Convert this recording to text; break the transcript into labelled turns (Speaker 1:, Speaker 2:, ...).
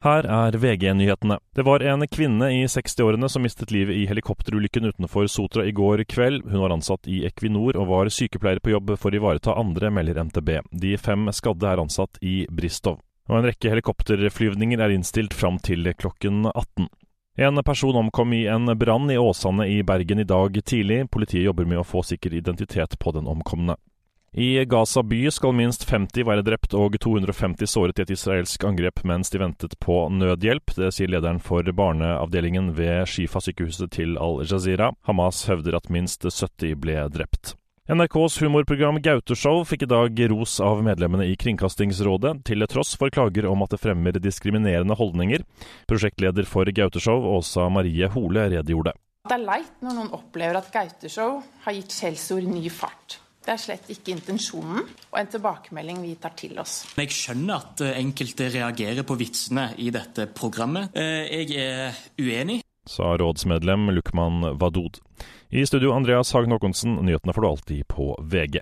Speaker 1: Her er VG-nyhetene. Det var en kvinne i 60-årene som mistet livet i helikopterulykken utenfor Sotra i går kveld. Hun var ansatt i Equinor og var sykepleier på jobb for å ivareta andre, melder NTB. De fem skadde er ansatt i Bristov. Og en rekke helikopterflyvninger er innstilt fram til klokken 18. En person omkom i en brann i Åsane i Bergen i dag tidlig. Politiet jobber med å få sikker identitet på den omkomne. I Gaza by skal minst 50 være drept og 250 såret i et israelsk angrep mens de ventet på nødhjelp. Det sier lederen for barneavdelingen ved Shifa-sykehuset til Al-Jazeera. Hamas hevder at minst 70 ble drept. NRKs humorprogram Gauteshow fikk i dag ros av medlemmene i Kringkastingsrådet, til tross for klager om at det fremmer diskriminerende holdninger. Prosjektleder for Gauteshow, Åsa Marie Hole, redegjorde.
Speaker 2: Det er leit når noen opplever at Gauteshow har gitt skjellsord ny fart. Det er slett ikke intensjonen, og en tilbakemelding vi tar til oss.
Speaker 3: Jeg skjønner at eh, enkelte reagerer på vitsene i dette programmet. Eh, jeg er uenig.
Speaker 1: Sa rådsmedlem Lukman Wadud. I studio Andreas Hagen Haakonsen, nyhetene får du alltid på VG.